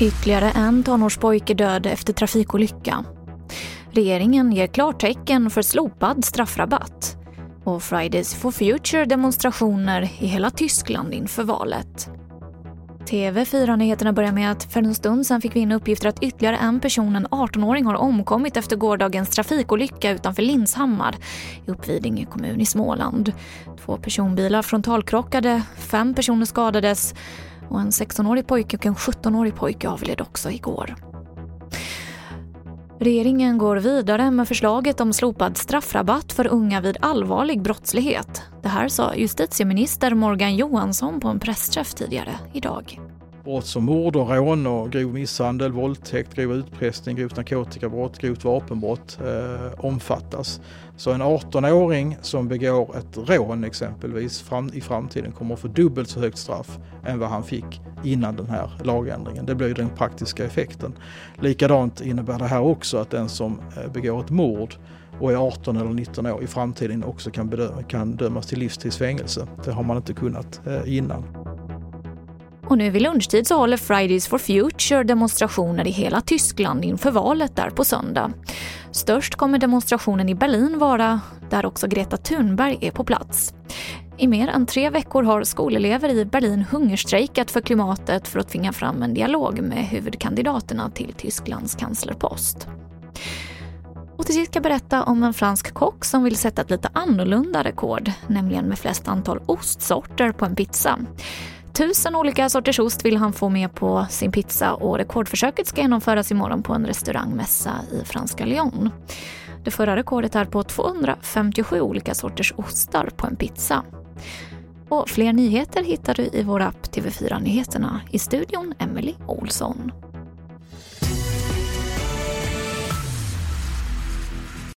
Ytterligare en tonårspojke död efter trafikolycka. Regeringen ger klartecken för slopad straffrabatt. Och Fridays for Future-demonstrationer i hela Tyskland inför valet. TV4-nyheterna börjar med att för en stund sedan fick vi in uppgifter att ytterligare en person, en 18-åring, har omkommit efter gårdagens trafikolycka utanför Linshammar i Uppvidinge kommun i Småland. Två personbilar frontalkrockade, fem personer skadades och en 16-årig pojke och en 17-årig pojke avled också igår. Regeringen går vidare med förslaget om slopad straffrabatt för unga vid allvarlig brottslighet. Det här sa justitieminister Morgan Johansson på en pressträff tidigare idag. Brott som mord och rån och grov misshandel, våldtäkt, grov utpressning, grovt narkotikabrott, grovt vapenbrott eh, omfattas. Så en 18-åring som begår ett rån exempelvis fram, i framtiden kommer att få dubbelt så högt straff än vad han fick innan den här lagändringen. Det blir den praktiska effekten. Likadant innebär det här också att den som eh, begår ett mord och är 18 eller 19 år i framtiden också kan, bedöma, kan dömas till livstidsfängelse. Det har man inte kunnat eh, innan. Och nu vid lunchtid så håller Fridays for Future demonstrationer i hela Tyskland inför valet där på söndag. Störst kommer demonstrationen i Berlin vara, där också Greta Thunberg är på plats. I mer än tre veckor har skolelever i Berlin hungerstrejkat för klimatet för att tvinga fram en dialog med huvudkandidaterna till Tysklands kanslerpost. Och till sist ska jag berätta om en fransk kock som vill sätta ett lite annorlunda rekord, nämligen med flest antal ostsorter på en pizza. Tusen olika sorters ost vill han få med på sin pizza och rekordförsöket ska genomföras imorgon på en restaurangmässa i franska Lyon. Det förra rekordet är på 257 olika sorters ostar på en pizza. Och fler nyheter hittar du i vår app TV4 Nyheterna. I studion Emily Olsson.